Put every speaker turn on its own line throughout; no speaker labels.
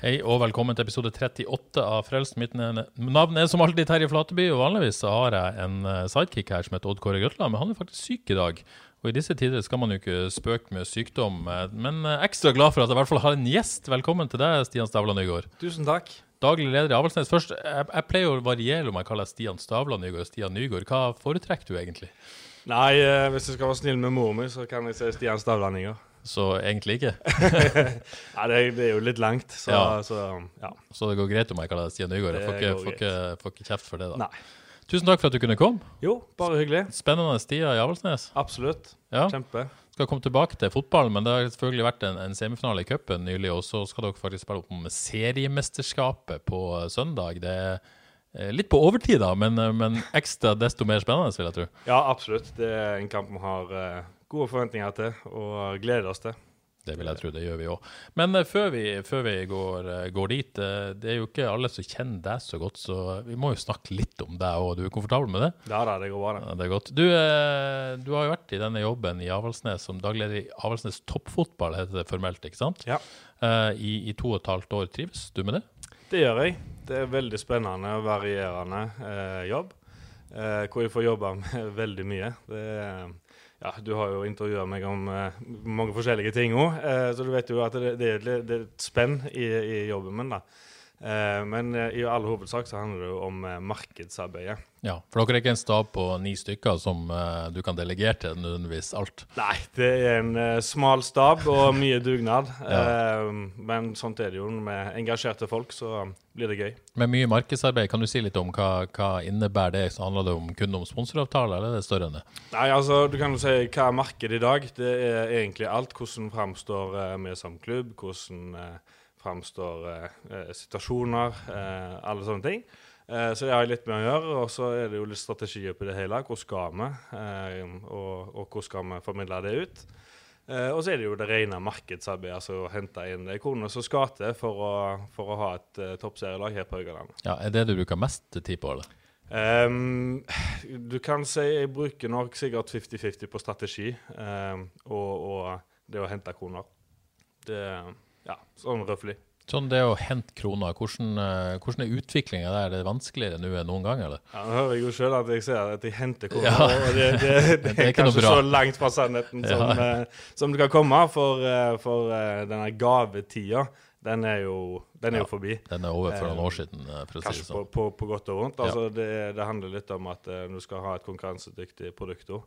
Hei og velkommen til episode 38 av Frelst. Mitt navn er som alltid Terje Flateby, og vanligvis så har jeg en eh, sidekick her som heter Odd Kåre Grøtland, men han er faktisk syk i dag. Og i disse tider skal man jo ikke spøke med sykdom, eh, men eh, ekstra glad for at jeg i hvert fall har en gjest. Velkommen til deg, Stian Stavland Nygaard.
Tusen takk.
Daglig leder i Avaldsnes. Først, jeg, jeg pleier å variere om jeg kaller deg Stian Stavland Nygaard og Stian Nygaard. Hva foretrekker du egentlig?
Nei, hvis jeg skal være snill med mor mi, så kan jeg si Stian Stavlandinger.
Så egentlig ikke.
Nei, det, det er jo litt langt, så
Ja.
Så, ja.
Så det går greit om jeg kaller deg Stian Nygaard. Jeg får ikke, får, ikke, kjeft for det, da.
Nei.
Tusen takk for at du kunne komme.
Jo, bare hyggelig.
Spennende stier i Avaldsnes.
Absolutt.
Ja.
Kjempe.
skal komme tilbake til fotballen, men det har selvfølgelig vært en, en semifinale i cupen nylig, og så skal dere faktisk spille opp om seriemesterskapet på eh, søndag. Det er eh, litt på overtid, da, men, eh, men ekstra desto mer spennende, vil jeg tro.
Ja, absolutt. Det er en kamp vi har gode forventninger til og gleder oss til.
Det vil jeg tro, det gjør vi òg. Men eh, før vi, før vi går, eh, går dit, eh, det er jo ikke alle som kjenner deg så godt, så vi må jo snakke litt om deg òg. Du er komfortabel med det?
Ja da, det går bra.
Ja, det er godt. Du, du har jo vært i denne jobben i Avaldsnes som dagleder i Avaldsnes toppfotball, heter det formelt, ikke sant?
Ja.
I, I to og et halvt år. Trives du med det?
Det gjør jeg. Det er veldig spennende og varierende eh, jobb. Eh, hvor jeg får jobbe med veldig mye. Det er, ja, du har jo intervjua meg om uh, mange forskjellige ting òg, uh, så du vet jo at det, det, er det er et spenn i, i jobben min. da. Eh, men eh, i all hovedsak så handler det jo om eh, markedsarbeidet.
Ja, for dere er ikke en stab på ni stykker som du kan delegere til nødvendigvis alt.
Nei, det er en smal stab og mye dugnad.
Ja.
Men sånt er det jo. Med engasjerte folk så blir det gøy.
Med mye markedsarbeid, kan du si litt om hva, hva innebærer det? Så handler det om kun om sponsoravtaler, eller er det større enn det?
Nei, altså, du kan jo si hva er markedet i dag? Det er egentlig alt. Hvordan framstår vi som klubb? Hvordan framstår eh, eh, situasjoner? Eh, alle sånne ting. Eh, så det har jeg litt med å gjøre. Og så er det jo litt strategi oppi det hele. Hvor skal vi? Eh, og, og hvor skal vi formidle det ut? Eh, og så er det jo det rene markedsarbeidet, altså å hente inn de kronene som skal til for å, for å ha et uh, toppserielag her på Haugalandet.
Ja, Er det du bruker mest tid på, eller?
Um, du kan si jeg bruker nok sikkert 50-50 på strategi um, og, og det å hente kroner. Det Ja, sånn røffelig.
Sånn det å hente kroner, hvordan, eh, hvordan er utviklinga der? Er det vanskeligere nå enn noen gang, eller?
Ja, nå hører jeg jo sjøl at jeg ser at jeg henter kroner,
Ja.
og det, det, det,
Det er
er kanskje
bra.
så langt fra sannheten som, eh, som det kan komme, for, eh, for denne gavetida, den er jo, den er
Ja.
jo forbi.
Den er over for noen år siden,
Kanskje på,
sånn.
på, på godt og vondt.
Ja.
Altså, det, det handler litt om at du skal ha et konkurransedyktig produkt òg.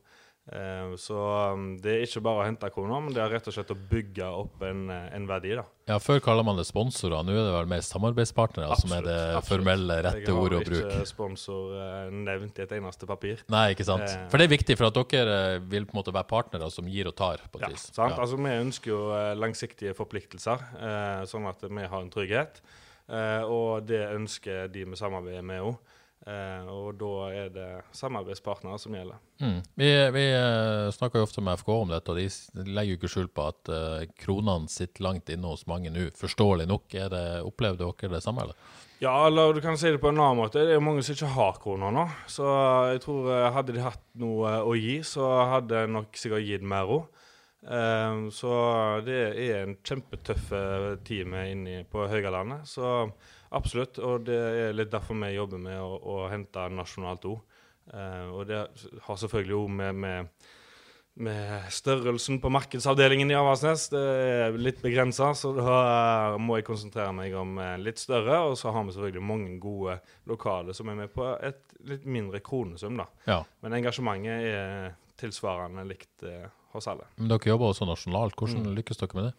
Eh, så um, det er ikke bare å hente kroner, men det er rett og slett å bygge opp en, eh, en verdi. da.
Ja, Før kaller man det sponsorer, nå er det vel mer samarbeidspartnere som er det
absolutt.
formelle, rette ordet å
Jeg har ikke sponsor eh, nevnt i et eneste papir.
Nei, ikke sant.
Eh.
For det er viktig, for at dere vil på en måte være partnere som gir og tar, på et
Ja,
vis.
sant? Altså, vi ønsker jo langsiktige forpliktelser, sånn at vi har en trygghet. Og det ønsker de vi samarbeider med òg. Eh, og da er det samarbeidspartnere som gjelder.
Mm. Vi, vi eh, snakker jo ofte med FK om dette, og de legger jo ikke skjul på at eh, kronene sitter langt inne hos mange nå. Forståelig nok. Er det, opplevde dere det samme, eller?
Ja, eller du kan si det på en annen måte. Det er mange som ikke har kroner nå. Så jeg tror eh, hadde de hatt noe å gi, så hadde de nok sikkert gitt mer òg. så det er en kjempetøff eh, er inne på Høgalandet. Så absolutt. Og det er litt derfor vi jobber med å, å hente nasjonalt òg. og det har selvfølgelig òg med, med med størrelsen på markedsavdelingen i Avaldsnes. Det er litt begrensa, så da eh, må jeg konsentrere meg om eh, litt større. Og så har vi selvfølgelig mange gode lokale som er med på et litt mindre kronesum, da.
Ja.
Men engasjementet er tilsvarende likt eh, hos alle.
Men dere jobber også nasjonalt. Hvordan
Mm.
lykkes dere med det?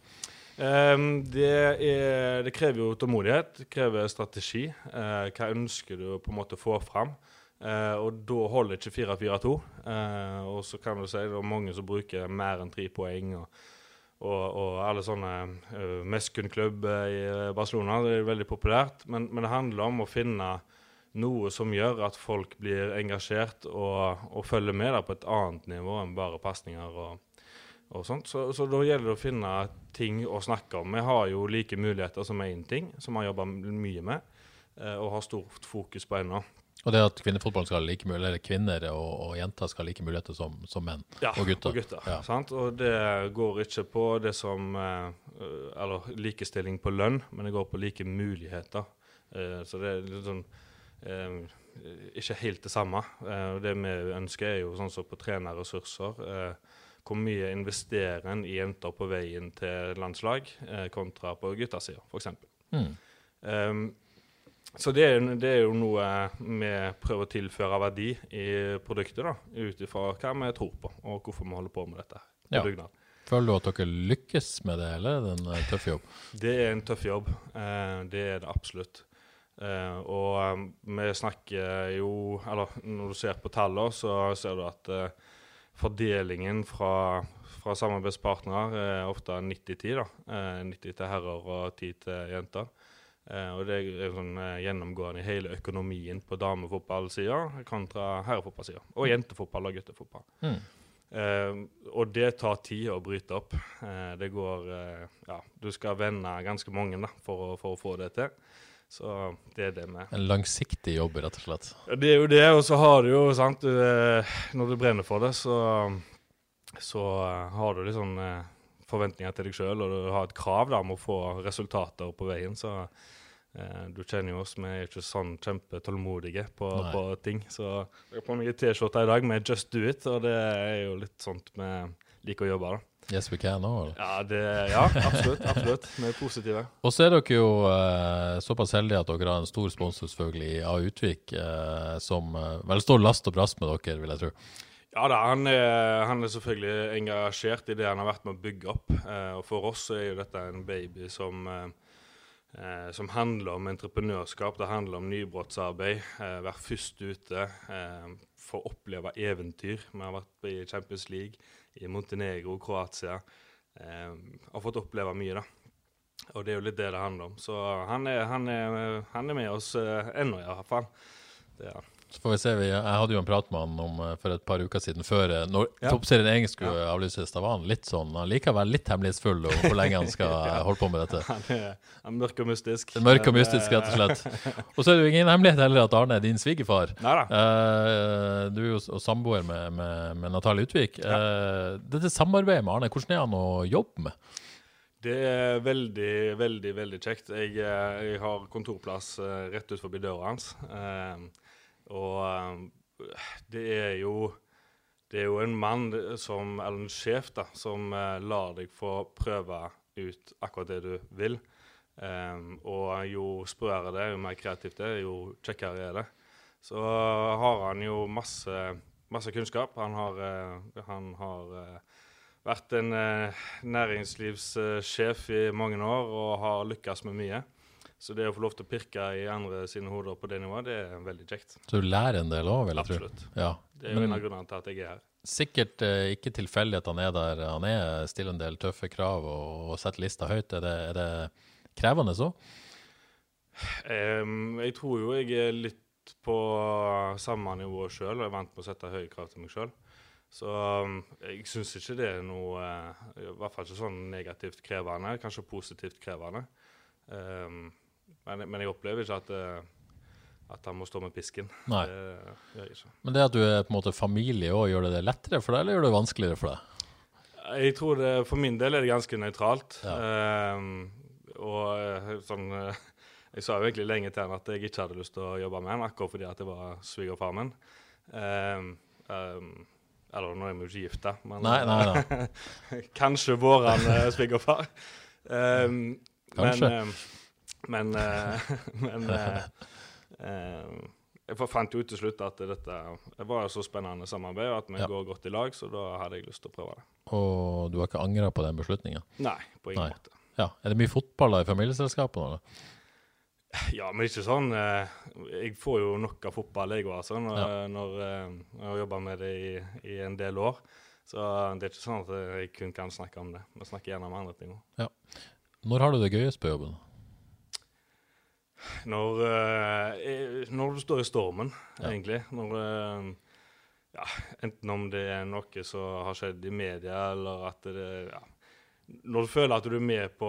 Ehm, det, er, det krever jo tålmodighet, det krever strategi. Eh, hva ønsker du på en måte å få fram? Eh, og da holder ikke 4-4-2. Eh, og så kan du si det er mange som bruker mer enn tre poeng. og og, og alle sånne uh, Meskun-klubb i Barcelona. Det er veldig populært. Men, men, det handler om å finne noe som gjør at folk blir engasjert og, og følger med på et annet nivå enn bare pasninger og. Så, så, da gjelder det å finne ting å snakke om. Vi har jo like muligheter som én ting, som vi har jobba mye med uh, og har stort fokus på ennå.
Og det at kvinnefotballen skal ha like muligheter, kvinner og, og, jenter skal ha like muligheter som, som menn
ja,
og gutter.
Og, gutter ja. og det går ikke på det som eh, Eller likestilling på lønn, men det går på like muligheter. Eh, så det er litt sånn eh, Ikke helt det samme. det vi ønsker, er jo sånn som på trenerressurser. Hvor mye investerer en i jenter på veien til landslag, kontra på guttasida, f.eks. Mm. Um, så det er, det er, jo noe vi prøver å tilføre verdi i produktet, da, ut ifra hva vi tror på, og hvorfor vi holder på med dette.
Ja. Føler du at dere lykkes med det, eller er det en eh, tøff jobb?
Det er en tøff jobb. Eh, det er det absolutt. Eh, og um, vi snakker jo Eller når du ser på tallene, så ser du at uh, fordelingen fra, fra samarbeidspartnere er ofte 90-10. da. Eh, 90 til herrer og 10 til jenter. Uh, og det er sånn uh, gjennomgående i hele økonomien på damefotballsida kontra herrefotballsida. Og jentefotball og guttefotball. Mm. Uh, og det tar tid å bryte opp. det går Ja, du skal vende ganske mange da, for for å, få det til. Så det er det med.
En langsiktig jobb, rett og slett?
Ja, det er jo det. Og så har du jo, sant du, Når du brenner for det, så, så har du sånn forventninger til deg sjøl, og du har et krav da, om å få resultater på veien. Så eh, du kjenner jo oss, vi er ikke sånn kjempetålmodige på, på ting. Så jeg har på meg T-skjorte i dag med 'Just do it', og det er jo litt sånt vi liker å jobbe. da.
Yes we can òg,
eller? Ja, det, ja, absolutt. absolutt. Vi er positive.
Og så er dere jo eh, såpass heldige at dere har en stor sponsor selvfølgelig av Utvik, eh, som eh, vel står last og brast med dere, vil jeg tro.
Ja da, han er, han er, selvfølgelig engasjert i det han har vært med å bygge opp. Eh, og for oss er jo dette en baby som, eh, som handler om entreprenørskap. Det handler om nybrottsarbeid. Eh, være først ute. Eh, få oppleve eventyr. Vi har vært i Champions League, i Montenegro, Kroatia. Eh, har fått oppleve mye, da. Og det er jo litt det det handler om. Så han er, han er, han er med oss eh, ennå, i hvert fall. Det er han.
Så får vi se, Jeg hadde jo en prat med han om eh, for et par uker siden, før eh, når ja. toppserien egentlig skulle ja. avlyses. Da var han litt sånn, han liker å være litt hemmelighetsfull om hvor lenge han skal ja. holde på med dette.
Han er, han er mørk og mystisk.
Mørk og mystisk, rett og slett. Og så er det jo ingen hemmelighet heller at Arne er din svigerfar. Uh, du er jo samboer med, med, med Natalie Utvik. Uh, dette samarbeidet med Arne, hvordan er han å jobbe med?
Det er veldig, veldig veldig kjekt. Jeg, jeg har kontorplass rett ut forbi døra hans. Uh, og eh, det er jo det er jo en mann som, eller en sjef da, som uh, lar deg få prøve ut akkurat det du vil. Um, og jo sprøere det er, jo mer kreativt det er, jo kjekkere er det. Så uh, har han jo masse, masse kunnskap. Han har, uh, han har vært en næringslivssjef i mange år og har lykkes med mye. Så det å få lov til å pirke i andre sine hoder på det nivået, det er veldig kjekt.
Så du lærer en del òg, vil jeg
tro? Absolutt.
Ja.
Det er jo en av grunnene til at jeg er her.
Sikkert eh, ikke tilfeldig at han er der. Han er stiller en del tøffe krav og, og setter lista høyt. Er det, er det krevende så?
Um, jeg tror jo jeg er litt på samme nivå sjøl og er vant med å sette høye krav til meg sjøl. Så um, jeg syns ikke det er noe uh, I hvert fall ikke sånn negativt krevende, kanskje positivt krevende. Um, men, men, jeg opplever ikke at, uh, at han må stå med pisken.
Nei. Det. Men det at du er på en måte familie òg, gjør det det lettere for deg, eller gjør det vanskeligere for deg?
Jeg tror det, For min del er det ganske nøytralt. Ja. Uh, og eh, sånn uh, Jeg sa jo egentlig lenge til han at jeg ikke hadde lyst til å jobbe med han, akkurat fordi at det var svigerfaren min. Uh, um, eller nå er vi jo ikke gifta, men
nei, nei, nei.
kanskje våren svigerfar. Um,
kanskje.
Men, men, uh, men uh, jeg fant jo ut til slutt at dette var så spennende samarbeid, at vi ja. går godt i lag, så da hadde jeg lyst til å prøve det.
Og du har ikke angra på den beslutninga?
Nei, på ingen Nei. måte.
Ja. Er det mye fotball da i familieselskapet? nå, eller?
Ja, men ikke sånn eh, Jeg får jo nok av fotball, jeg òg, altså, når,
Ja.
når eh, jeg har jobba med det i, i en del år. Så det er ikke sånn at jeg kun kan snakke om det. Vi snakker gjerne om andre ting òg.
Når har du det gøyest på jobben?
Når, eh, når du står i stormen,
Ja.
egentlig. Når eh, ja, Enten om det er noe som har skjedd i media, eller at det ja. Når du føler at du er med på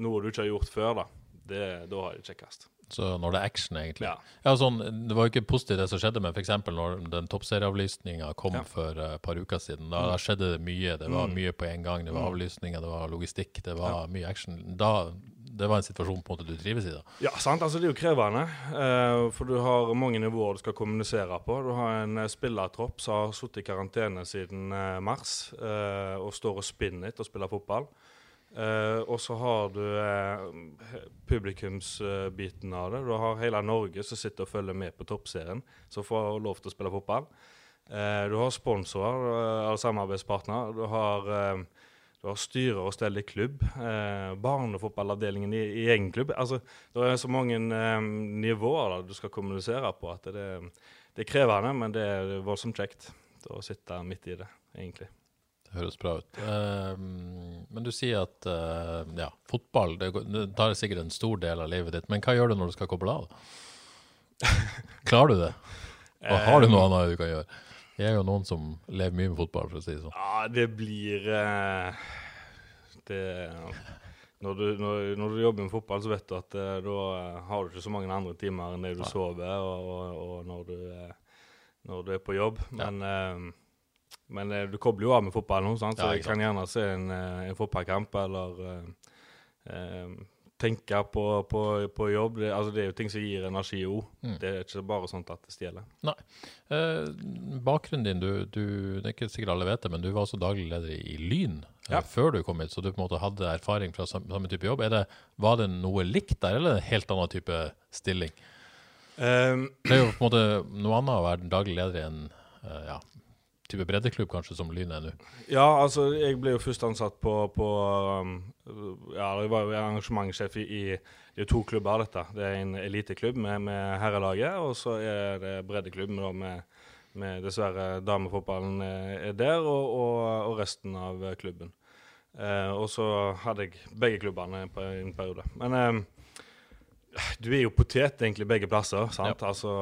noe du ikke har gjort før, da. Det, da har jeg det kjekkest.
Så når det er action, egentlig.
Ja.
Ja, sånn, Det var jo ikke positivt det som skjedde, men f.eks. når den toppserieavlysninga kom
Ja.
for et et par uker siden. Da, da skjedde det mye. Det var
Mm.
mye på en gang. Det var avlysninger, det var logistikk, det var
Ja.
mye action. Da, det var en situasjon på en måte du trives i, da.
Ja, sant. Altså, det er jo krevende. eh, for du har mange nivåer du skal kommunisere på. Du har en eh, spillertropp som har sittet i karantene siden eh, mars eh, og står og spinner etter å spille fotball. Eh, og så har du eh, publikumsbiten av det. Du har hele Norge som sitter og følger med på toppserien, som får lov til å spille fotball. Du har sponsorer, eh, samarbeidspartnere. Du har du har styre og stell i klubb. Eh, barnefotballavdelingen i, i egen klubb. Altså, det er så mange eh, nivåer da, du skal kommunisere på at det, det er krevende, men det er voldsomt kjekt å sitte midt i det, egentlig.
Det høres bra ut. Eh, men du sier at eh, ja, fotball det, det tar sikkert en stor del av livet ditt. Men hva gjør du når du skal koble av? Klarer du det? Og har du noe annet du kan gjøre? Jeg er jo noen som lever mye med fotball, for å si det sånn.
Ja, det blir eh, Det når du, når, når du jobber med fotball, så vet du at eh, da har du ikke så mange andre timer enn det du sover, og, og, og når, du, eh, når du er på jobb. Men, eh, men eh, du kobler jo av med fotball nå, sant? så
Ja,
jeg kan gjerne se en, eh, en fotballkamp eller tenke på, på, på jobb. Det, altså, det er jo ting som gir energi òg.
Mm.
Det er ikke bare sånt at det stjeler.
Eh, bakgrunnen din, du, du, det er ikke sikkert alle vet det, men du var også daglig leder i Lyn eh, før du kom hit, så du på en måte hadde erfaring fra samme, samme type jobb. Det, var det noe likt der, eller en helt annen type stilling?
Um,
Det er jo på en måte noe annet å være daglig leder i en eh, ja, type breddeklubb kanskje som Lyn er nå.
Ja, altså jeg ble jo først ansatt på, på um, Ja, jeg var jo arrangementssjef i, i Det er to klubber, dette. Det er en eliteklubb med, med herrelaget, og så er det breddeklubb med, med, med dessverre damefotballen er er der, og, og, og resten av eh, klubben. Eh, og så hadde jeg begge klubbene på en periode. Men eh, du er jo potet egentlig begge plasser. sant? Altså,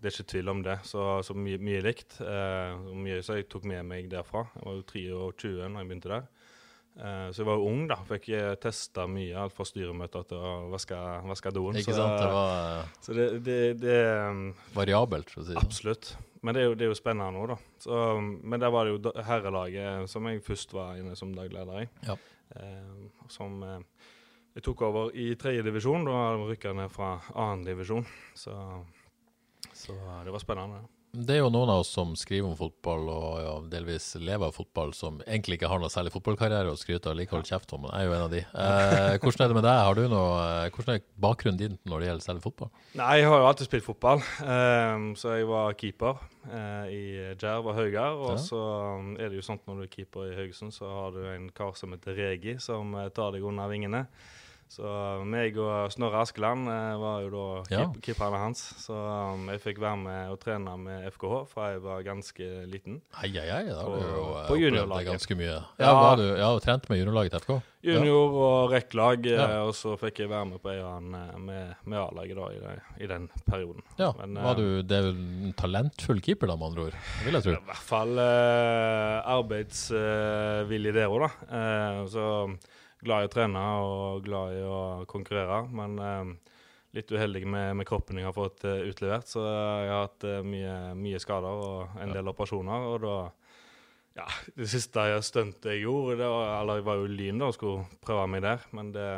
Det er ikke tvil om det. Så, så mye, mye likt. Uh, mye så jeg tok med meg derfra. Jeg var jo 23 når jeg begynte der. Uh, så jeg var jo ung, da. Fikk testa mye. Alt fra styremøter til å vaske, vaske doen.
Ikke
så,
sant? Det var eh,
så det, det, det um,
variabelt, for å si det sånn.
Absolutt. Men det er jo, det er jo spennende nå, da. Så, men der var det jo herrelaget som jeg først var inne som dagleder i.
Ja.
Uh, som eh, jeg tok over i tredje divisjon. Da rykka jeg ned fra annen divisjon. Så, så det var spennende.
Det er jo noen av oss som skriver om fotball og ja, delvis lever av fotball, som egentlig ikke har noe særlig fotballkarriere å skryte av. Like holdt kjeft om, men jeg er jo en av de. Eh, hvordan er det med deg? Har du noe, eh, hvordan er bakgrunnen din når det gjelder særlig fotball?
Nei, jeg har jo alltid spilt fotball. Eh, så jeg var keeper eh, i Djerv og Haugar. Og
Ja.
så um, er det jo sånn når du er keeper i Haugesund, så har du en kar som heter Regi, som eh, tar deg under vingene. Så meg og Snorre Askeland eh, var jo da
Ja.
keeperne hans. Så um, jeg fikk være med og trene med FKH fra jeg var ganske liten.
Ai, ai, ai, da har du jo eh,
på
opplevd
juniorlaget.
ganske mye. Ja,
Ja.
du, ja, du trente med juniorlaget til FK?
Junior og rekklag, eh,
Ja.
og så fikk jeg være med på Øyan med, med A-laget da i, det, i den perioden.
Ja,
Men,
var
eh,
du det er en talentfull keeper, da, med andre ord? Det vil jeg tro.
I hvert fall eh, arbeidsvillig der òg, da. Eh, så glad i å trene og glad i å konkurrere. Men eh, litt uheldig med, med kroppen jeg har fått eh, utlevert. Så jeg har hatt eh, mye, mye skader og en del operasjoner. Og da Ja, det siste stuntet jeg gjorde, det var, eller jeg var jo Lyn da og skulle prøve meg der, men det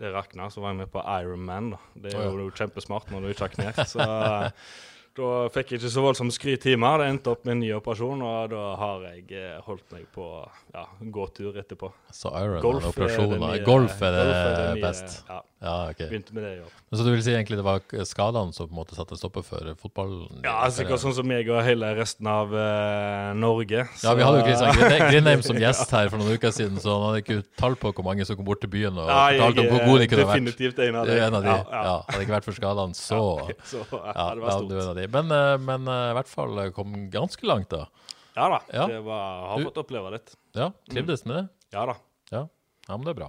det rakna, så var jeg med på Ironman. da. Det er
Å, ja.
jo kjempesmart når du ikke har knert. Så Da fikk jeg ikke så voldsomt skryt hjemme. Det endte opp med en ny operasjon, og da har jeg eh, holdt meg på ja, gåtur etterpå.
Så Iron
Golf er
operasjoner. Golf er det,
golf er det nye-
best.
Ja,
Ja, okay.
begynte med det i år.
Men Så du vil si egentlig det var skadene som på en måte satte stopper for fotballen?
Ja, sikkert sånn som meg og hele resten av uh, Norge.
Ja, vi hadde jo Kristian
så-
Grindheim som gjest her for noen uker siden, så han hadde ikke tall på hvor mange som kom bort til byen og
Ja,
fortalte om hvor
er
god de kunne vært.
definitivt en av
er en av de.
Ja,
Ja,
ja.
Hadde det ikke vært for skadene, så
Så ja,
ja,
det var stort.
Men, eh, men eh, i hvert fall eh, kom ganske langt, da.
Ja da,
Ja.
det var, har fått oppleve litt.
Ja, Trivdes med det?
Ja da.
Ja. ja, men det er bra.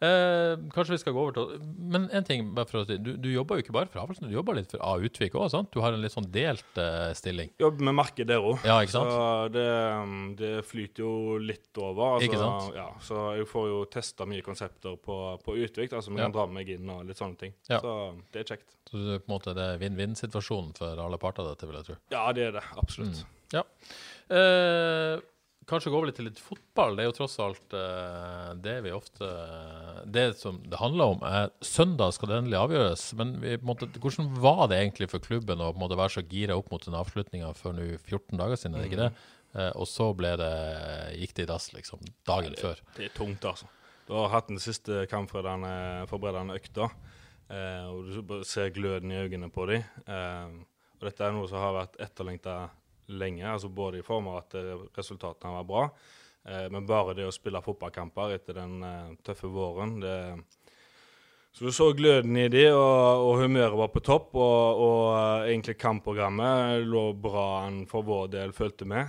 Eh, kanskje vi skal gå over til Men en ting, bare for å si Du, du jobber jo ikke bare for Havelse, du jobber litt for A Utvik òg, sant? Du har en litt sånn delt eh, stilling.
Jobber med marked der òg.
Ja, ikke sant?
Så det, um, det flyter jo litt over. Altså,
Ikke sant?
Ja, så jeg får jo testa mye konsepter på, på Utvik, altså man
Ja.
kan dra meg inn og litt sånne ting.
Ja.
Så det er kjekt.
Så det, er på en måte, det er vinn-vinn-situasjonen for alle parter, dette, vil jeg tro.
Ja, det er det. Absolutt.
Ja. Eh, kanskje gå over litt til litt fotball. Det er jo tross alt eh, det vi ofte Det som det handler om, er søndag skal det endelig avgjøres. Men vi, måte, hvordan var det egentlig for klubben å måte være så gira opp mot den avslutninga for nå 14 dager siden, er det ikke det? Eh, og så det, gikk det i dass, liksom, dagen før.
Det er tungt, altså. Du har hatt den siste kampforberedende forberedende økta, eh, og du ser gløden i øynene på dem. Eh, og dette er noe som har vært etterlengta lenge, altså både i form av at eh, resultatene var bra, eh, men bare det å spille fotballkamper etter den eh, tøffe våren det, Så du så gløden i de, og, og humøret var på topp, og, og egentlig kampprogrammet lå bra an for vår del, følte vi.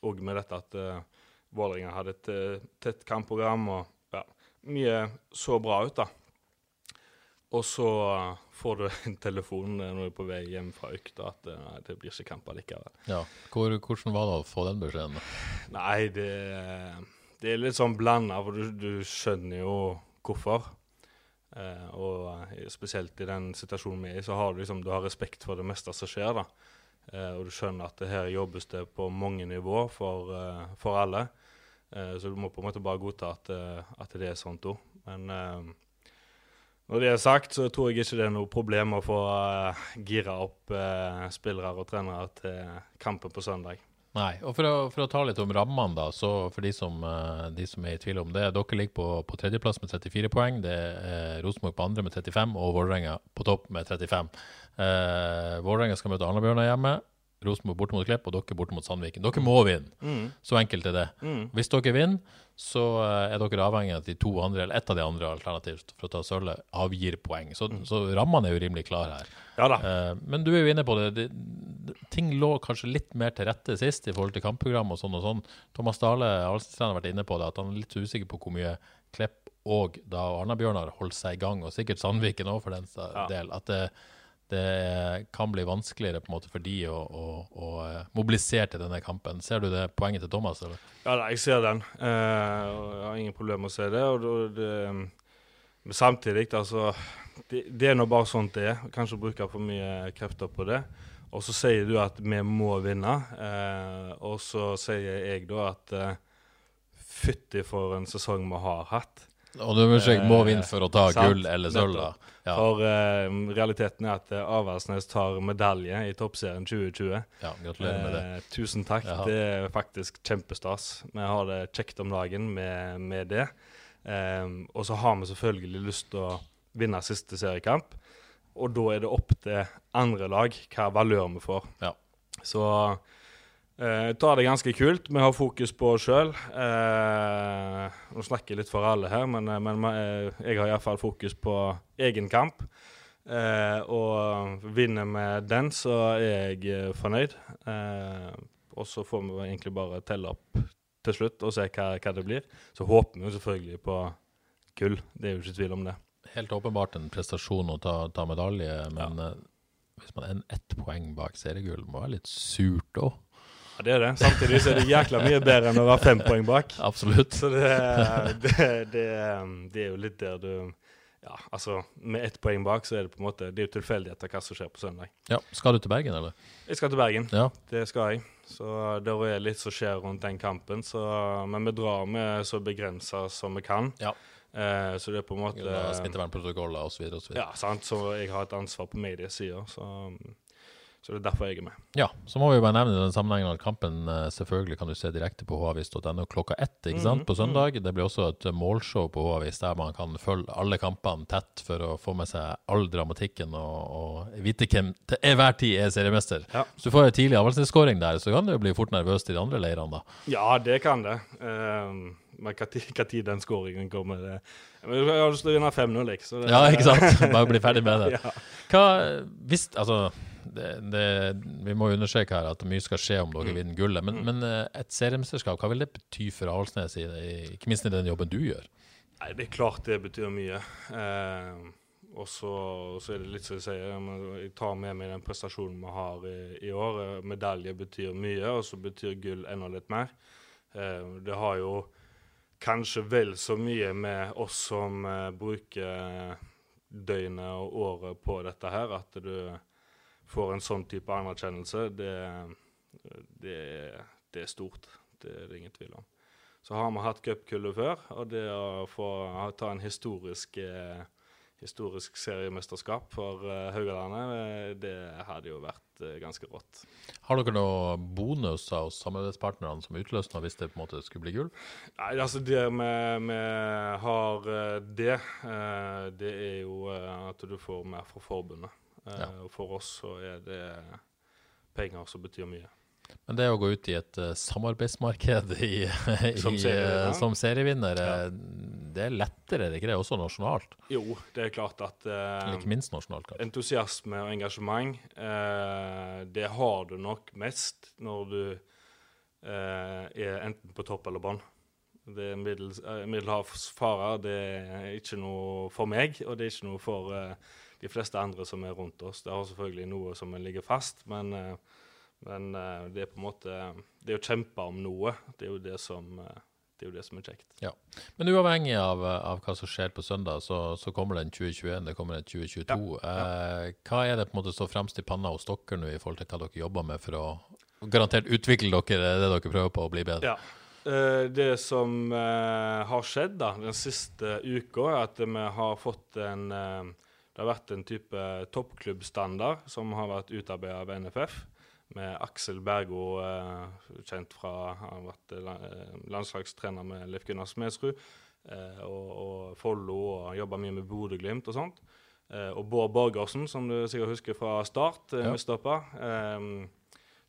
Og med dette at Vålerenga hadde et tett kampprogram, og ja, mye så bra ut, da. Og så får du en telefon når du er på vei hjem fra økta at eh, nei, det blir ikke kamp likevel.
Ja. Hvor, hvordan var det å få den beskjeden?
Nei, det, det er litt sånn blanda, for du, du skjønner jo hvorfor. Eh, og eh, spesielt i den situasjonen vi er i, så har du liksom du har respekt for det meste som skjer. da. Eh, og du skjønner at det her jobbes det på mange nivå for, eh, for alle. Eh, så du må på en måte bare godta at, at det er sånt òg. Men eh, når det er sagt, så tror jeg ikke det er noe problem å få uh, gira opp eh, spillere og trenere til kampen på søndag.
Nei, og for å, for å ta litt om rammene, da, så for de som, eh, de som er i tvil om det Dere ligger på, på tredjeplass med 34 poeng. Det er Rosenborg på andre med 35, og Vålerenga på topp med 35. Eh, Vålerenga skal møte Arna-Bjørnar hjemme. Rosenborg borte mot Klepp, og dere borte mot Sandviken. Dere må vinne. Så enkelt er det. Hvis dere vinner, så eh, er dere avhengig av at de to andre, eller ett av de andre alternativt for å ta sølvet, avgir poeng. Så, så rammene er jo rimelig klare her.
Ja da.
Eh, men du er jo inne på det. det, ting lå kanskje litt mer til rette sist i forhold til kampprogram og sånn og sånn. Thomas Dale Alstenstrand har vært inne på det, at han er litt usikker på hvor mye Klepp og da Arna-Bjørnar holdt seg i gang, og sikkert Sandviken òg for den
Ja.
del. At det, det kan bli vanskeligere på en måte for de å, å, å eh, mobilisere til denne kampen. Ser du det poenget til Thomas? eller?
Ja, jeg ser den. Eh, jeg har ingen problemer med å se det. Og, det- men samtidig, altså det, det er nå bare sånt det er. Kanskje bruke for mye krefter på det. Og så sier du at vi må vinne. Eh, og så sier jeg da at fytti for en sesong vi har hatt.
Og du vil ikke må vinne for å ta
Eh, Sant,
gull eller sølv, da. Ja,
For uh, realiteten er at Aversnes tar medalje i Toppserien 2020.
ja, gratulerer med det.
Uh, tusen takk.
Jaha.
Det er faktisk kjempestas. Vi har det kjekt om dagen med, med det. Um, og så har vi selvfølgelig lyst til å vinne siste seriekamp. Og da er det opp til andre lag hva valør vi får.
Ja.
Så eh, tar det ganske kult. Vi har fokus på oss sjøl. Eh, nå snakker jeg litt for alle her, men, eh, men jeg har iallfall fokus på egen kamp. Eh, og vinner vi den, så er jeg fornøyd. Eh, og så får vi egentlig bare telle opp til slutt og se hva, hva det blir. Så håper vi jo selvfølgelig på gull. Det er jo ikke tvil om det.
Helt åpenbart en prestasjon å ta, ta medalje, men ja. hvis man er ett poeng bak seriegull, må være litt surt òg.
Ja, det er det. Samtidig så er det jækla mye bedre enn å være fem poeng bak.
Absolutt.
Så det, det, det, det er jo litt der du Ja, altså, med ett poeng bak, så er det på en måte Det er jo tilfeldigheter hva som skjer på søndag.
Ja, Skal du til Bergen, eller?
Jeg skal til Bergen.
Ja.
Det skal jeg. Så det er litt som skjer rundt den kampen. Så, men vi drar med så begrensa som vi kan.
Ja.
Eh, så det er på en måte
Smittevernprotokoller osv.
Ja, sant. Så jeg har et ansvar på mediesida. Så Så det er derfor jeg er med.
Ja, så må vi jo bare nevne den sammenhengen at kampen eh, selvfølgelig kan du se direkte på havis.no klokka ett ikke sant, på søndag. Det blir også et målshow på Havis der man kan følge alle kampene tett for å få med seg all dramatikken og, og vite hvem til enhver tid er seriemester.
Ja.
Hvis du får en tidlig avvalgsskåring der, så kan du jo bli fort nervøs i de andre leirene, da.
Ja, det kan det. Um, men tid den skåringen kommer det Jeg har lyst til å vinne 5-0, ikke
Ja, ikke sant? Bare bli ferdig med det. Hva, hvis, altså, det, det, vi må understreke her at mye skal skje om
Mm.
dere vinner gullet. Men, men eh, et seriemesterskap, hva vil det bety for Avaldsnes, ikke minst i den jobben du gjør?
Nei, det er klart det betyr mye. Eh, og så, er det litt som jeg sier, jeg tar med meg den prestasjonen vi har i, i år. Medalje betyr mye, og så betyr gull enda litt mer. Eh, det har jo kanskje vel så mye med oss som eh, bruker døgnet og året på dette her, at du får en sånn type anerkjennelse. Det, det, det er stort. Det er det ingen tvil om. Så har vi hatt cupkullet før, og det å få ta en historisk, eh, historisk seriemesterskap for eh, Haugalandet, eh, det hadde jo vært eh, ganske rått.
Har dere noen bonuser hos samarbeidspartnerne som utløsende hvis det på en måte skulle bli gull?
Nei, altså det vi, vi har det, det er jo at du får mer fra forbundet. Eh,
Ja.
Og for oss så er det penger som betyr mye.
Men det å gå ut i et uh, samarbeidsmarked i, i,
Som
eh,
serievinner?
som serievinner,
Ja.
eh, det er lettere, er ikke det, også nasjonalt?
Jo, det er klart at
uh, ikke minst nasjonalt, kanskje.
entusiasme og engasjement, uh, det har du nok mest når du eh, er enten på topp eller bånn. Det er middels, eh, middelhavsfarer. Det er ikke noe for meg, og det er ikke noe for eh, de fleste andre som er rundt oss. Det har selvfølgelig noe som ligger fast, men, eh, men eh, det er på en måte Det å kjempe om noe, det er jo det som, eh, det er, det som er kjekt.
Ja. Men uavhengig av, av hva som skjer på søndag, så, så kommer det en 2021, det kommer en 2022. Eh, hva er det på en måte står fremst i panna hos dere nå i forhold til hva dere jobber med for å garantert utvikle dere det dere prøver på å bli bedre?
Ja. Det som har skjedd da, den siste uka, er at vi har fått en Det har vært en type toppklubbstandard som har vært utarbeidet av NFF. Med Aksel Bergo, eh, kjent fra Han har vært eh, eh, landslagstrener med Leif Gunnar Smedsrud. Eh, og, og Follo og jobba mye med Bodø-Glimt og sånt. Eh, og Bård Borgersen, som du sikkert husker fra Start,
Ja.
midtstopper.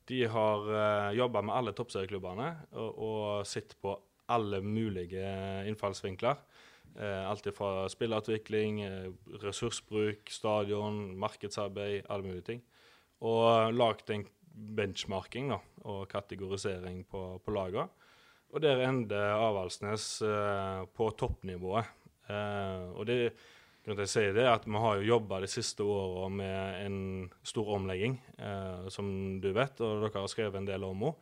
De har jobba med alle toppserieklubbene og, og sett på alle mulige innfallsvinkler. Eh, alt fra spillerutvikling, eh, ressursbruk, stadion, markedsarbeid, alle mulige ting. Og lagd en benchmarking da, og kategorisering på, på lagene. Og der ender Avaldsnes eh, på toppnivået. Eh, og det grunnen til jeg sier det, er at vi har jo jobba de siste åra med en stor omlegging, eh, som du vet, og dere har skrevet en del om henne.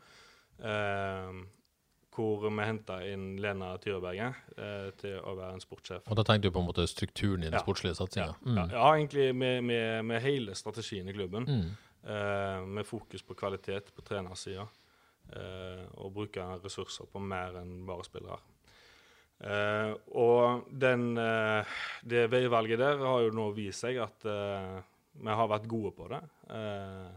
Hvor vi henta inn Lena Tyreberget eh, til å være en sportssjef.
Og da tenkte du på en måte strukturen i den
Ja.
sportslige satsinga?
Ja, ja, ja, egentlig med, med, med hele strategien i klubben.
Mm.
Eh, med fokus på kvalitet på trenersida. Eh, og bruke ressurser på mer enn bare spillere. Eh, og den, eh, det veivalget der har jo nå vist seg at eh, vi har vært gode på det. Eh,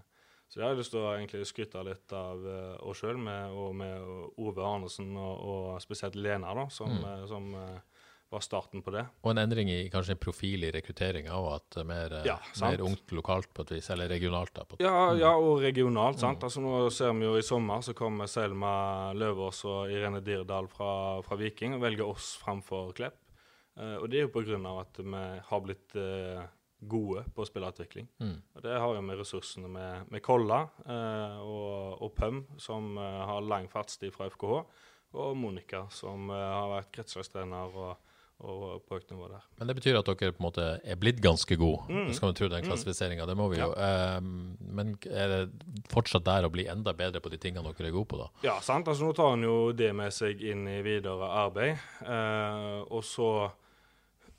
så jeg har lyst til å egentlig skryte litt av uh, oss sjøl, og med Ove Arnesen og, og spesielt Lena, da, som,
Mm.
eh, som eh, var starten på det.
Og en endring i kanskje en profil i rekrutteringa, òg, at er mer, eh,
Ja,
mer ungt lokalt på et vis, eller regionalt. da.
Ja, ja, og regionalt. sant? Altså Nå ser vi jo i sommer så kommer Selma Løvaas og Irene Dirdal fra, fra Viking og velger oss framfor Klepp. Eh, og det er jo på grunn av at vi har blitt eh, gode på spillerutvikling.
Mm.
Og det har jo med ressursene med, med Kolla eh, og, og Pøm, som eh, har lang fartstid fra FKH, og Monica, som eh, har vært kretslagstrener og, og på høyt nivå der.
Men det betyr at dere på en måte er blitt ganske gode,
Mm.
skal vi tro den klassifiseringa. Det må vi jo. Eh, men er det fortsatt der å bli enda bedre på de tingene dere er gode på, da?
Ja, sant. Altså, nå tar han jo det med seg inn i videre arbeid. Eh, og så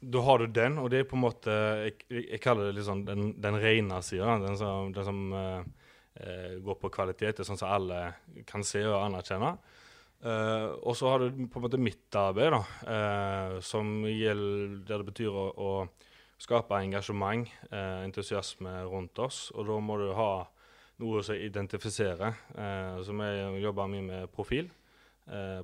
Da har du den, og det er på en måte Jeg, jeg, kaller det liksom den, den rene sida. Den som, den som eh, går på kvalitet. Sånn som alle kan se og anerkjenne. Uh, og så har du på en måte mitt arbeid, da, uh, som gjelder der det betyr å, å skape engasjement, uh, entusiasme rundt oss. Og da må du ha noe som identifiserer. Så vi jobber mye med profil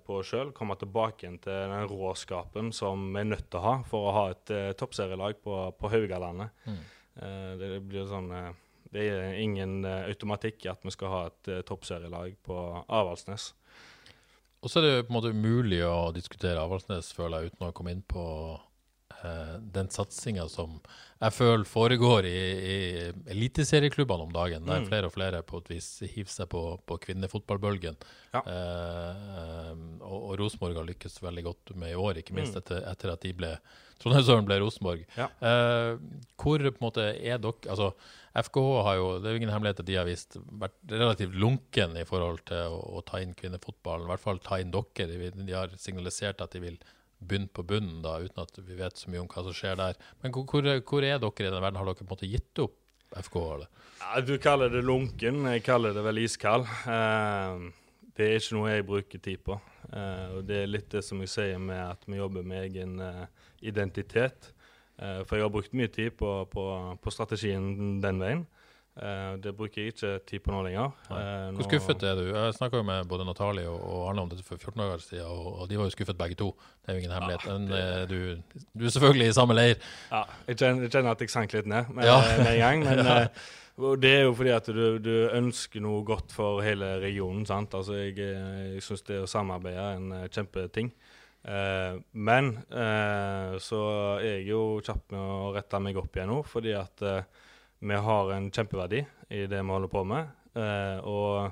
på oss sjøl. Komme tilbake igjen til den råskapen som vi er nødt til å ha for å ha et uh, toppserielag på, på Haugalandet.
Mm.
Uh, det blir sånn uh, Det er ingen eh, automatikk i at vi skal ha et eh, toppserielag på Avaldsnes.
Og så er det på en måte umulig å diskutere Avaldsnes, føler jeg, uten å komme inn på eh, den satsinga som jeg føler foregår i, i eliteserieklubbene om dagen, der
Mm.
flere og flere på et vis hiver seg på, på kvinnefotballbølgen.
Ja.
Eh, og og Rosenborg har lykkes veldig godt med i år, ikke minst
Mm.
etter, etter at de ble Trondheimsøren ble Rosenborg.
Ja.
Eh, hvor på en måte er dere Altså, FKH har jo Det er jo ingen hemmelighet at de har vist vært relativt lunken i forhold til å, å ta inn kvinnefotballen. I hvert fall ta inn dere. De, de har signalisert at de vil begynne på bunnen, da, uten at vi vet så mye om hva som skjer der. Men hvor, hvor, er- er dere i den verden? Har dere på en måte gitt opp FK? eller?
Ja, du kaller det lunken, jeg kaller det vel iskald. Uh, det er ikke noe jeg bruker tid på. Uh, og det er litt det som jeg sier med at vi jobber med egen uh, identitet. For jeg har brukt mye tid på, på, på strategien den veien. Eh, det bruker jeg ikke tid på nå lenger. Eh,
Hvor skuffet er du? Jeg snakka med både Natalie og, Arne om dette for 14 dager siden, og, de var jo skuffet begge to. Det er jo ingen hemmelighet. Men eh, du, du er selvfølgelig i samme leir.
Ja, jeg kjenner, jeg kjenner at jeg sank litt ned med,
Ja.
med en gang. Men ja. det er jo fordi at du, du ønsker noe godt for hele regionen. sant? Altså, Jeg, jeg syns det å samarbeide er en kjempeting. Eh, men eh, så er jeg jo kjapp med å rette meg opp igjen nå, fordi at eh, vi har en kjempeverdi i det vi holder på med. Eh, og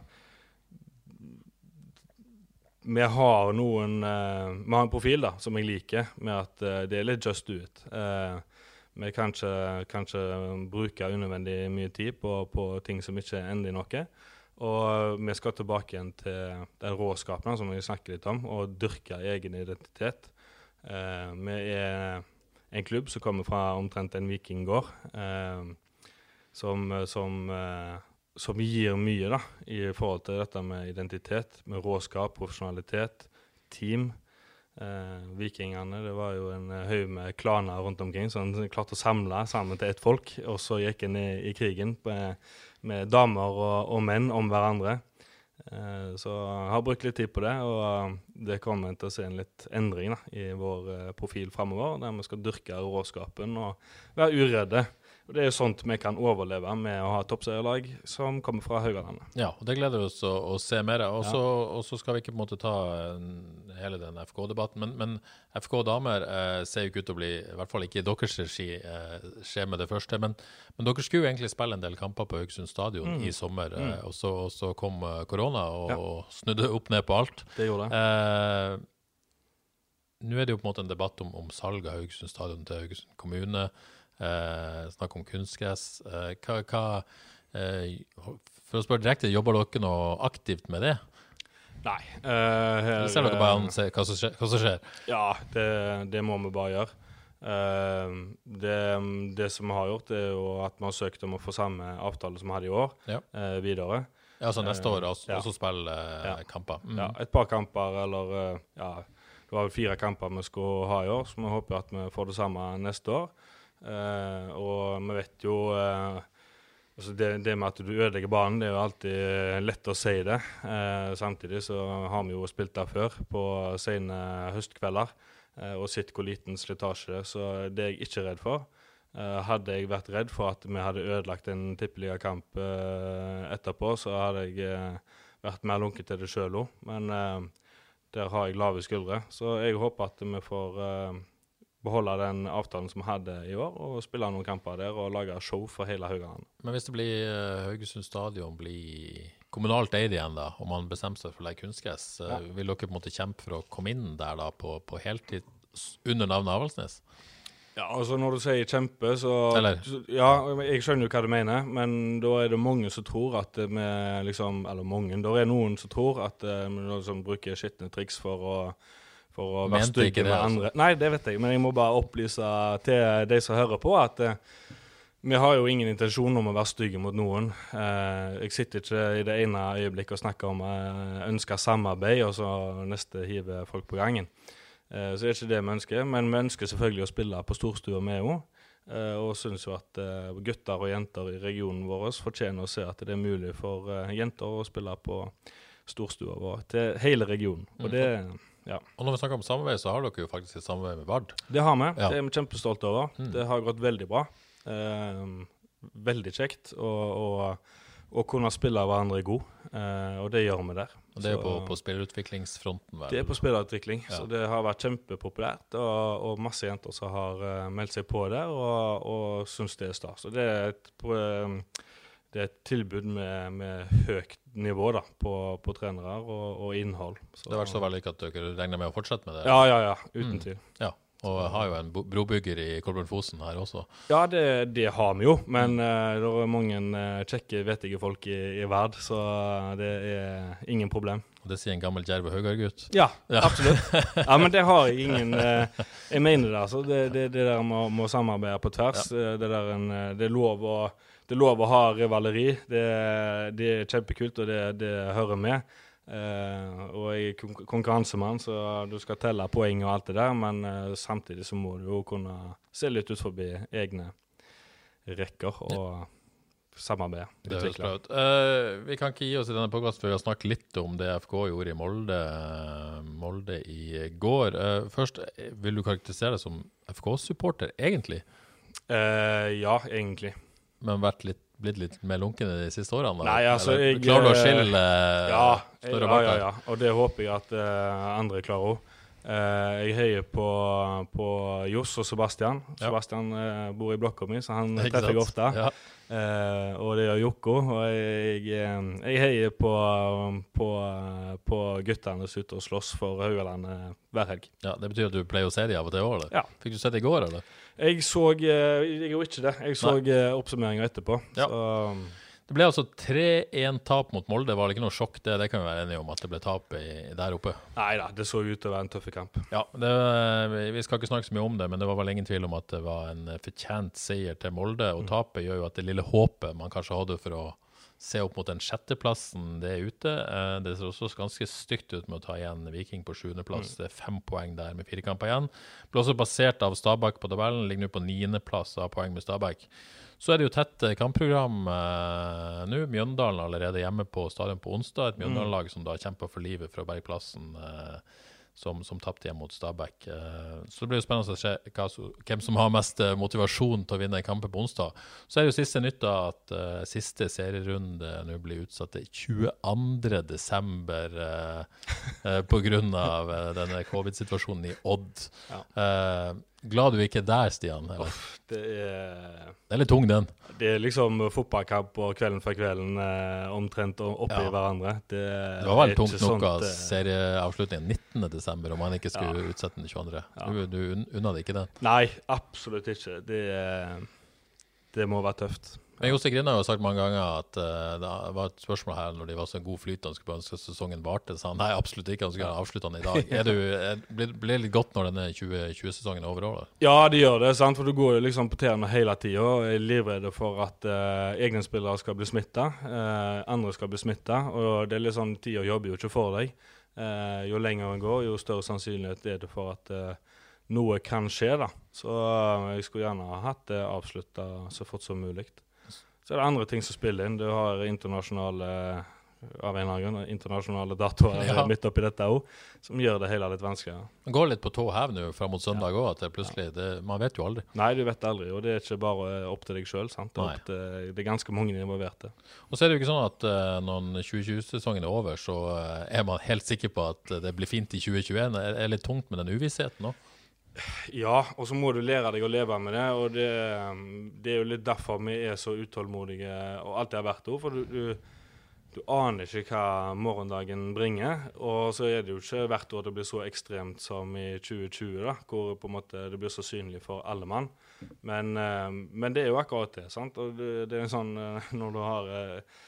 vi har noen eh, Vi har en profil da, som jeg liker, med at eh, det er litt just do it. Eh, vi kan ikke, bruke unødvendig mye tid på, på ting som ikke ender i noe. Og vi skal tilbake igjen til den råskapen som vi snakker litt om, og dyrke egen identitet. Eh, vi er en klubb som kommer fra omtrent en vikinggård, eh, som, som, eh, som gir mye da, i forhold til dette med identitet, med råskap, profesjonalitet, team. Eh, vikingene det var jo en eh, haug med klaner rundt omkring som klarte å samle sammen til ett folk. Og så gikk en i, i krigen med, med damer og, og menn om hverandre. Eh, så jeg har brukt litt tid på det, og eh, det kommer til å se en litt endring da, i vår eh, profil framover. Der vi skal dyrke råskapen og være uredde. Og Det er jo sånt vi kan overleve med å ha toppserielag som kommer fra Haugalandet.
Ja, og det gleder vi oss å, å se mer av. Og så og så skal vi ikke på en måte ta hele den FK-debatten, men, men FK damer eh, ser jo ikke ut til å bli, i hvert fall ikke i deres regi, eh, skje med det første. Men, men dere skulle jo egentlig spille en del kamper på Haugesund stadion i sommer, eh, og, så, og så kom eh, korona og,
Ja.
og snudde opp ned på alt.
Det gjorde det.
Eh, Nå er det jo på en måte en debatt om, om salg av Haugesund stadion til Haugesund kommune. Eh, snakk om kunstgress. Eh, hva, hva eh, For å spørre direkte, jobber dere noe aktivt med det?
Nei. eh,
Eller ser dere bare an se hva som skjer? Hva som skjer?
Ja, det, det må vi bare gjøre. Eh, det, det som vi har gjort, er jo at vi har søkt om å få samme avtale som vi hadde i år,
Ja.
eh, videre.
Ja, altså neste år også,
ja.
også spille
Ja.
kamper? Mm.
Ja, et par kamper, eller ja, det var vel fire kamper vi skulle ha i år, så vi håper at vi får det samme neste år. Eh, og vi vet jo eh, altså det, det med at du ødelegger banen, det er jo alltid eh, lett å si det. Eh, samtidig så har vi jo spilt der før, på sene høstkvelder, eh, og sett hvor liten slitasje det er. Så det er jeg ikke redd for. Eh, hadde jeg vært redd for at vi hadde ødelagt en tippeligakamp etterpå, så hadde jeg vært mer lunken til det sjøl òg. Men der har jeg lave skuldre. Så jeg håper at vi får beholde den avtalen som vi hadde i år, og spille noen kamper der og lage show for hele Haugaland.
Men hvis det blir eh, Haugesund stadion blir kommunalt eid igjen, da, og man bestemmer seg for å legge kunstgress, eh,
Ja.
vil dere på en måte kjempe for å komme inn der da på, på heltid under navnet Avaldsnes?
Ja, altså Når du sier kjempe, så
Eller?
Ja, jeg skjønner jo hva du mener, men da er det mange som tror at vi liksom Eller mange, da er noen som tror at eh, vi liksom bruker skitne triks for å for å være stygge med
altså.
andre. Nei, det vet jeg, men jeg må bare opplyse til de som hører på, at eh, vi har jo ingen intensjon om å være stygge mot noen. Eh, jeg sitter ikke i det ene øyeblikket og snakker om eh, ønska samarbeid, og så neste hiver folk på gangen. Eh, så det er ikke det vi ønsker. Men vi ønsker selvfølgelig å spille på storstua, vi òg. Eh, og syns jo at eh, gutter og jenter i regionen vår fortjener å se at det er mulig for eh, jenter å spille på storstua vår til hele regionen. Og det, ja.
Og når vi snakker om samarbeid, så har dere jo faktisk et samarbeid med Vard.
det har vi.
Ja.
Det er vi kjempestolte over.
Mm.
Det har gått veldig bra. Eh, veldig kjekt å, kunne spille hverandre god, eh, og det gjør vi der.
Og det er så, på, på spillerutviklingsfronten, vel?
det er på spillerutvikling,
Ja.
så det har vært kjempepopulært. Og, og masse jenter som har eh, meldt seg på der og, og syns det er stas. Så det er et, eh, det er et tilbud med, med høyt nivå da, på, på trenere og, og innhold. Så,
Det har vært så vellykket at dere regner med å fortsette med det?
Ja, ja, ja. Uten
Mm.
tvil.
Ja, Og har jo en brobygger i Kolbjørn Fosen her også.
Ja, det, det har vi jo,
Mm.
men eh, det er mange uh, kjekke, vettige folk i, i verd, så det er ingen problem.
Og det sier en gammel Djerve Høgard-gutt.
Ja,
Ja.
absolutt. Ja, men det har jeg ingen uh, Jeg mener det, altså. Det, det, det der med å- samarbeide på tvers. ja. Det, der en, eh, det, er lov å, det er lov å ha rivaleri. Det, det er kjempekult, og det, det hører med. Eh, og jeg er konkurransemann, så du skal telle poeng og alt det der, men eh, samtidig så må du jo kunne se litt ut forbi egne rekker og samarbeide.
Det høres bra ut. Uh, vi kan ikke gi oss i denne podkasten før vi har snakket litt om det FK gjorde i Molde, Molde i går. Uh, først, eh, vil du karakterisere deg som FK-supporter, egentlig?
Uh, ja, egentlig.
Men vært litt, blitt litt mer lunken de siste årene? da?
Nei, altså, jeg,
Klarer du å
eh,
skille eh,
Ja,
står og
ja, ja, ja. Og det håper jeg at uh, andre klarer òg. Jeg heier på, på Johs og Sebastian.
Ja.
Sebastian eh, bor i blokka mi, så han treffer jeg ofte.
Ja.
Uh, og det gjør Jokko. Og jeg, jeg, jeg heier på, på, på guttene som er ute og slåss for Haugalandet hver helg.
ja, Det betyr at du pleier å se de av og til òg, eller?
Ja.
Fikk du sett det i går, eller?
Jeg så eh, Jeg gjorde ikke det. Jeg så uh, oppsummeringa etterpå.
Ja.
Så
Det ble altså 3-1-tap mot Molde. Var det ikke noe sjokk, det? Det kan vi være enige om, at det ble tap i, der oppe.
nei da, det så ut til å være en tøff kamp.
Ja, det, vi- skal ikke snakke så mye om det, men det var vel ingen tvil om at det var en fortjent seier til Molde. Og tapet gjør jo at det lille håpet man kanskje hadde for å se opp mot den sjetteplassen, det er ute. Eh, Det ser også ganske stygt ut med å ta igjen Viking på sjuendeplass. Det er fem poeng der med fire kamper igjen. Ble også basert av Stabæk på tabellen, ligger nå på niendeplass av poeng med Stabæk. Så er det jo tett eh, kampprogram eh, nå. Mjøndalen allerede hjemme på stadion på onsdag. Et Mjøndalen-lag som da kjemper for livet for å berge plassen. Eh, som, som tapte hjemme mot Stabæk. Eh, Så det blir jo spennende å se hva, hvem som har mest eh, motivasjon til å vinne kampen på onsdag. Så er det jo siste nytt da at eh, siste serierunde nå blir utsatt til 22. desember uh, uh, pga. Denne covid-situasjonen i Odd.
Ja.
Eh, glad du ikke er der, Stian? Eller?
Det er
Det er litt tung, den.
Det er liksom fotballkamp og kvelden for kvelden eh, omtrent oppi
Ja.
hverandre. Det,
Det var vel tungt nok av
eh,
serieavslutningen 19.12. om man ikke skulle utsette den 22.
Ja.
Du, du unna det ikke den.
Nei, absolutt ikke. Det, er- det må være tøft.
Men Jose Grinde har jo sagt mange ganger at uh, det var et spørsmål her når de var så god flyt han skulle ønske sesongen varte. Så han nei, absolutt ikke, han skulle avslutte den i dag. Er du, er, blir, det litt godt når denne 2020-sesongen er over?
Ja, det gjør det, sant? for du går jo liksom på tærne hele tida og er livredd for at uh, egne spillere skal bli smitta, andre skal bli smitta. Og det er litt sånn, tida jobber jo ikke for deg. Uh, jo lenger en går, jo større sannsynlighet er det for at eh, noe kan skje. da. Så eh, jeg skulle gjerne ha hatt det avslutta så fort som mulig. Så er det andre ting som spiller inn. Du har internasjonale av en eller annen grunn, internasjonale datoer
Ja.
midt oppi dette òg, som gjør det hele litt vanskeligere.
Det går litt på tå hev nå fram mot søndag òg, at det plutselig det, Man vet jo aldri.
Nei, du vet aldri, og det er ikke bare opp til deg sjøl. Det, det er ganske mange involverte.
Og så er det jo ikke sånn at uh, når 2020-sesongen er over, så eh, er man helt sikker på at det blir fint i 2021. Det er, er litt tungt med den uvissheten òg.
Ja, og så må du lære deg å leve med det, og det, um, det er jo litt derfor vi er så utålmodige og alltid har vært det. For du, du, du aner ikke hva morgendagen bringer. Og så er det jo ikke hvert år det blir så ekstremt som i 2020, da, hvor på en måte det blir så synlig for alle mann. Men, eh, men det er jo akkurat det. sant? Og det, det er jo sånn eh, når du har eh,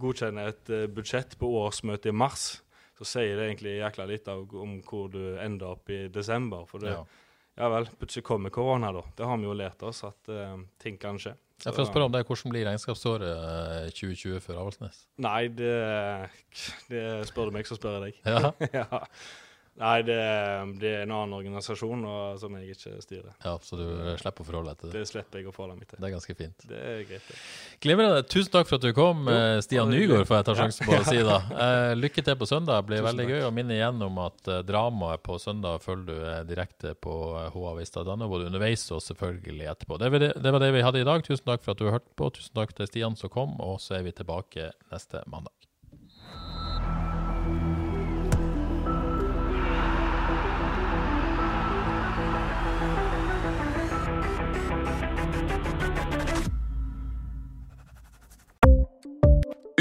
godkjenner et eh, budsjett på årsmøtet i mars, så sier det egentlig jækla litt av, om hvor du ender opp i desember. For det,
Ja.
ja. vel, plutselig kommer korona, da. Det har vi jo lært oss, at uh, ting kan skje.
Jeg får spørre om det, Hvordan blir regnskapsåret eh, 2020 for Avaldsnes?
Nei, det, det spør du meg, så spør jeg deg.
Ja.
ja. Nei, det, det er en annen organisasjon og, som jeg ikke styrer.
Ja, Så du slipper å forholde deg til det.
Det slipper jeg å forholde meg til.
Det er ganske fint.
Det er greit, det.
Glimrende. Tusen takk for at du kom, jo, Stian
Nygård,
får jeg ta
Ja.
sjansen på å si da. Eh, lykke til på søndag. Det blir
Tusen
veldig
takk.
gøy. Og minne igjen om at eh, dramaet på søndag følger du eh, direkte på eh, HA-vista.no, både underveis og selvfølgelig etterpå. Det var det, det var det vi hadde i dag. Tusen takk for at du hørte på. Tusen takk til Stian som kom, og så er vi tilbake neste mandag.